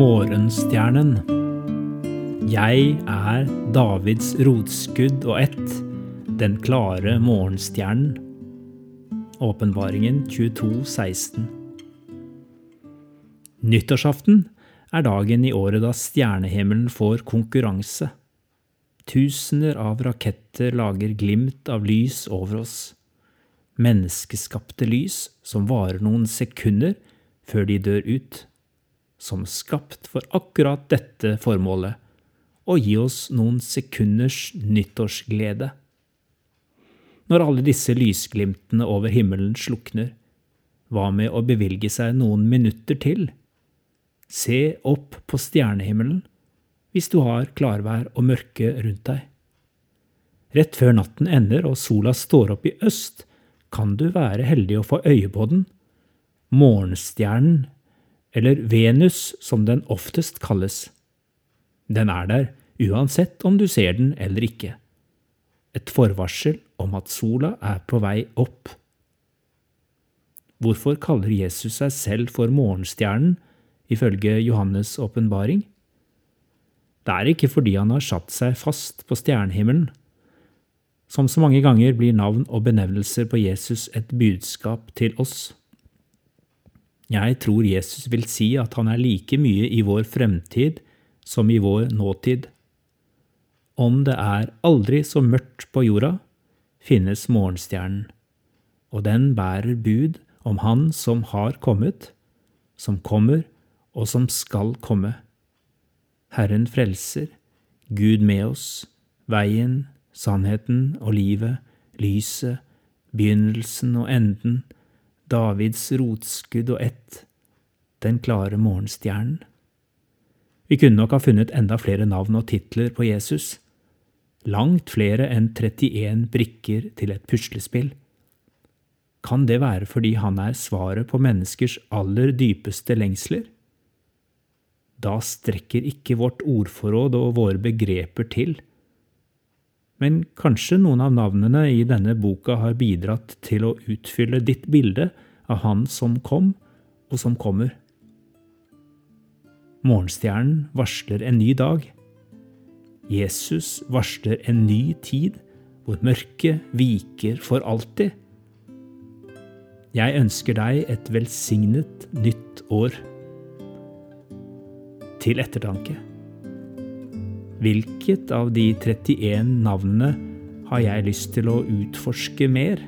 Morgenstjernen. Jeg er Davids rotskudd og ett, den klare morgenstjernen. Åpenbaringen 22, 16. Nyttårsaften er dagen i året da stjernehimmelen får konkurranse. Tusener av raketter lager glimt av lys over oss. Menneskeskapte lys som varer noen sekunder før de dør ut. Som skapt for akkurat dette formålet og gi oss noen sekunders nyttårsglede. Når alle disse lysglimtene over himmelen slukner, hva med å bevilge seg noen minutter til? Se opp på stjernehimmelen hvis du har klarvær og mørke rundt deg. Rett før natten ender og sola står opp i øst, kan du være heldig å få øye på den. Morgenstjernen, eller Venus som den oftest kalles. Den er der uansett om du ser den eller ikke. Et forvarsel om at sola er på vei opp. Hvorfor kaller Jesus seg selv for morgenstjernen, ifølge Johannes' åpenbaring? Det er ikke fordi han har satt seg fast på stjernehimmelen. Som så mange ganger blir navn og benevnelser på Jesus et budskap til oss. Jeg tror Jesus vil si at han er like mye i vår fremtid som i vår nåtid. Om det er aldri så mørkt på jorda, finnes morgenstjernen, og den bærer bud om Han som har kommet, som kommer og som skal komme. Herren frelser, Gud med oss, veien, sannheten og livet, lyset, begynnelsen og enden, Davids rotskudd og ett, den klare morgenstjernen. Vi kunne nok ha funnet enda flere navn og titler på Jesus, langt flere enn 31 brikker til et puslespill. Kan det være fordi han er svaret på menneskers aller dypeste lengsler? Da strekker ikke vårt ordforråd og våre begreper til. Men kanskje noen av navnene i denne boka har bidratt til å utfylle ditt bilde av Han som kom, og som kommer. Morgenstjernen varsler en ny dag. Jesus varsler en ny tid hvor mørket viker for alltid. Jeg ønsker deg et velsignet nytt år til ettertanke. Hvilket av de 31 navnene har jeg lyst til å utforske mer?